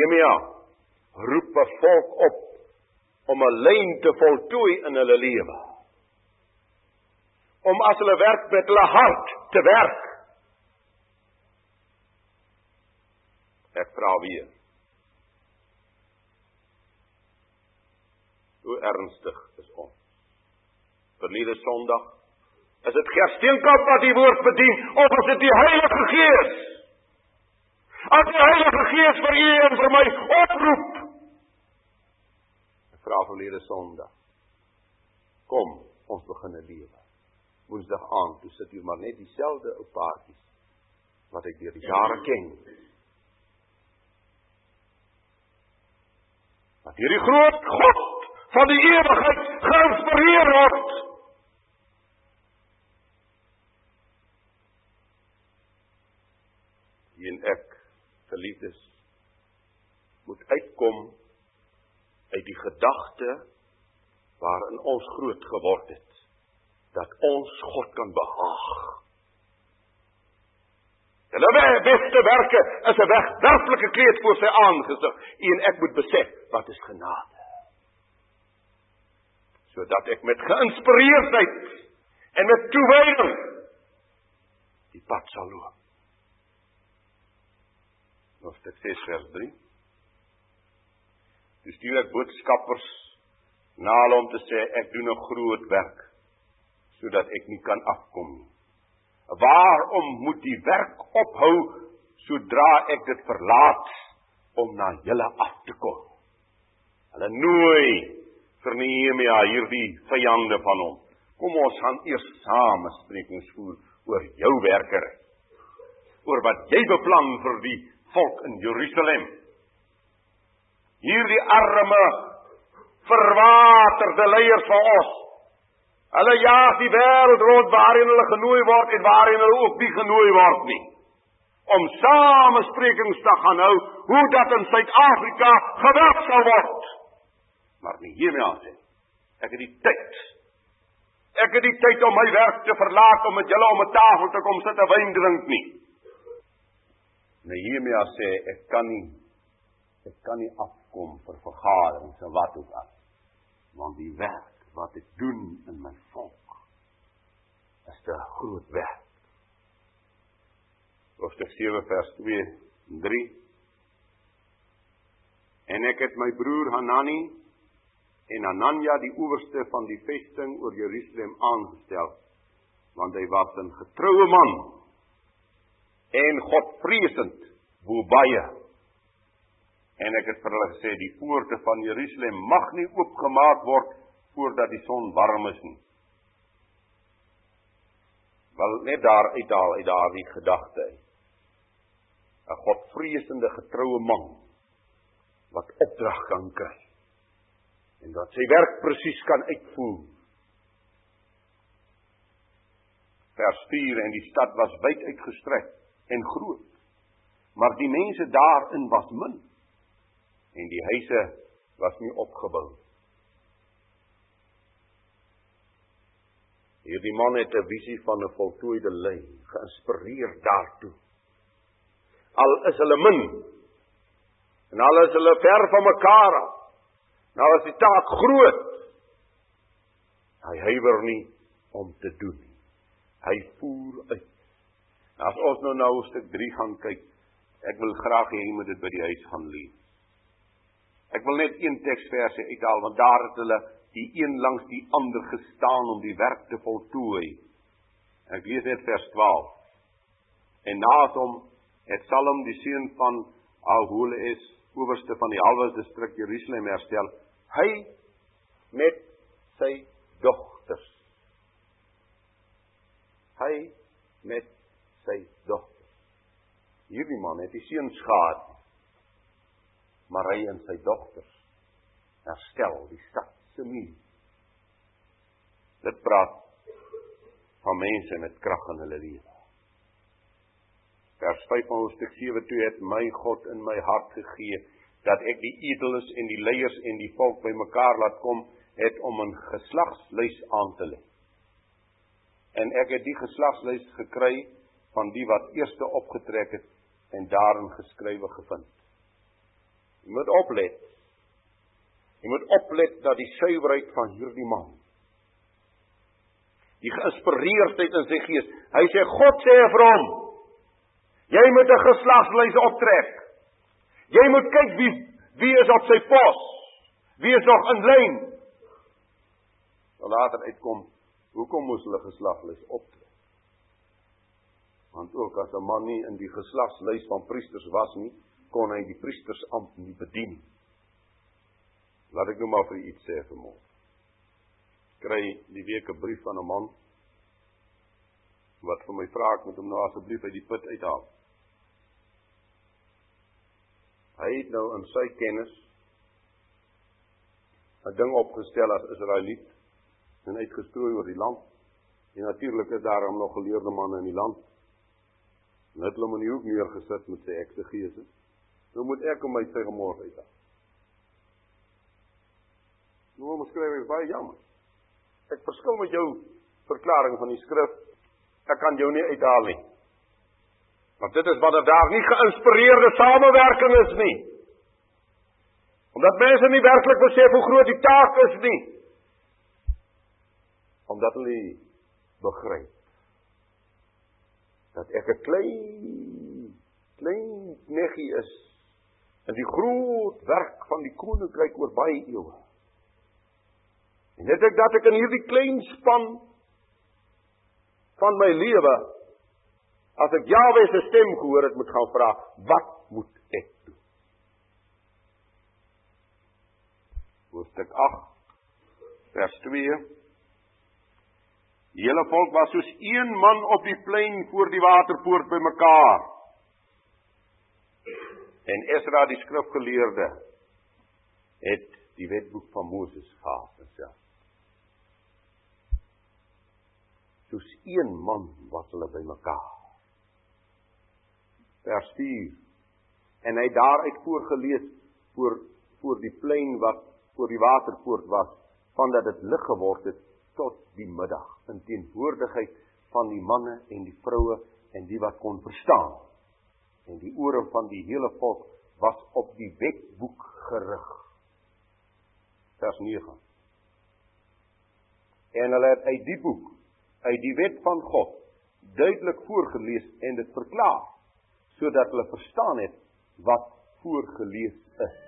Nehemia roep 'n volk op om 'n lyn te voltooi in hulle lewe. Om as hulle werk met hulle hart te werk. Ek vra weer. Hoe ernstig is ons? Verlede Sondag is dit Gersteenkamp wat die woord bedien of is dit die Heilige Gees? As die Heilige Gees vir u en vir my oproep. Ek vra verlede Sondag. Kom, ons begin 'n lewe. Woensdag aand, toe sit jy maar net dieselfde ou paartjies wat ek deur die jare ken. Dat hierdie groot God van die ewigheid geïnspireer word. En ek geliefdes moet uitkom uit die gedagte waarin ons groot geword het dat ons God kan behaag. Hulle beste werke is 'n wegwerplike kleed voor sy aangesig en ek moet besef wat is genade. Sodat ek met geïnspireerdheid en met toewyding die pad sal loop. Hoofstuk 6 vers 3. Dis stuur ek boodskappers na hulle om te sê ek doen 'n groot werk sodat ek nie kan afkom nie. Waarom moet die werk ophou sodra ek dit verlaat om na julle af te kom? Hulle nooi vir Nehemia hierdie vyande van hom. Kom ons gaan eers saam besprekings voer oor jou werker. Oor wat jy beplan vir die volk in Jerusalem. Hierdie arme verwaterde leiers van ons. Hulle jaag die wêreld rond waarin hulle genooi word en waarin hulle ook nie genooi word nie. Om samesprekings te gaan hou hoe dat in Suid-Afrika gewerk sal word. Maar nie hiermee aan sê. Ek het die tyd. Ek het die tyd om my werk te verlaat om met julle om 'n tafel te kom sit en wyn drink nie. Nehemia sê ek kan nie ek kan nie afkom vir vergaderings en wat ook al. Want die werk wat ek doen in my volk is 'n groot werk. Hoofstuk 7 vers 2 en 3 En ek het my broer Hanani en Anania die owerste van die vesting oor Jerusalem aangestel want hy was 'n getroue man en Godvreesend bo baie. En ek het vir hulle gesê die poorte van Jerusalem mag nie oopgemaak word voordat die son warm is nie. Wel net daar uithaal uit daardie gedagte. 'n Godvreesende getroue man wat opdrag kan kry en wat sy werk presies kan uitvoer. Vers 4 en die stad was wyd uitgestrek en groot. Maar die mense daarin was min en die huise was nie opgebou. Hierdie man het 'n visie van 'n voltooide lyn, geïnspireer daartoe. Al is hulle min en al is hulle ver van mekaar af. Nou is die taak groot. Hy huiwer nie om te doen nie. Hy voer uit As ons nou na hoofstuk 3 gaan kyk, ek wil graag hê jy moet dit by die huis gaan lees. Ek wil net een teksversie uithaal want daar het hulle die een langs die ander gestaan om die werk te voltooi. Ek lees net vers 12. En naas hom het Salom die seun van Ahole is owerste van die halwe distrik Jerusalem herstel. Hy met sy dogters. Hy met sy dogter. Hierdie man het die seuns gehad. Maar hy en sy dogters herstel die stad se muur. Dit praat van mense met krag in hulle lewe. Vers 5 van hoofstuk 7 toe het my God in my hart gegee dat ek die edeles en die leiers en die volk bymekaar laat kom het om 'n geslagslys aan te lê. En ek het die geslagslys gekry van die wat eerste opgetrek het en daarin geskrywe gevind. Jy moet oplet. Jy moet oplet dat die suiwerheid van hierdie man die geïnspireerdheid in sy gees. Hy sê God sê vir hom: Jy moet 'n geslagslys optrek. Jy moet kyk wie wie is op sy pos. Wie is nog in lyn? Later uitkom, hoekom moes hulle geslagslys optrek? Want ook as 'n man nie in die geslagslys van priesters was nie, kon hy die priestersampt nie bedien. Laat ek nou maar vir iets sê vanmôre. Kry die week 'n brief van 'n man wat vir my vra ek moet hom nou asseblief uit die put uithaal. Hy het nou in sy kennis 'n ding opgestel as Israeliet en uitgestrooi oor die land. En natuurlik is daar hom nog geleerde manne in die land. Net hulle in die hoek neergesit met sy eksegese. Nou moet ek hom uit sy gemors uit. Nou moet skryf ek baie jammer. Ek verskil met jou verklaring van die skrif. Ek kan jou nie uithaal nie. Want dit is wat daar nie geïnspireerde samewerking is nie. Omdat mense nie werklik besef hoe groot die taak is nie. Omdat hulle begryp dat ek 'n klein klein neggie is in die groot werk van die koninkryk oor baie eeue. En net ek dat ek in hierdie klein span van my lewe as ek Jahwe se stem gehoor het, moet gaan vra, wat moet ek doen? Hoofstuk 8 vers 2 Die hele volk was soos een man op die plein voor die waterpoort bymekaar. En Esra die skrifgeleerde het die wetboek van Moses gehad en self. Soos een man was hulle bymekaar vers 4. En hy daaruit voorgeles voor voor die plein wat voor die waterpoort was, vandat dit lig geword het tot die middag in teenwoordigheid van die manne en die vroue en die wat kon verstaan. En die ore van die hele volk was op die wetboek gerig. Vers 9. En hulle het uit die boek, uit die wet van God, duidelik voorgeles en dit verklaar sodat hulle verstaan het wat voorgeles is.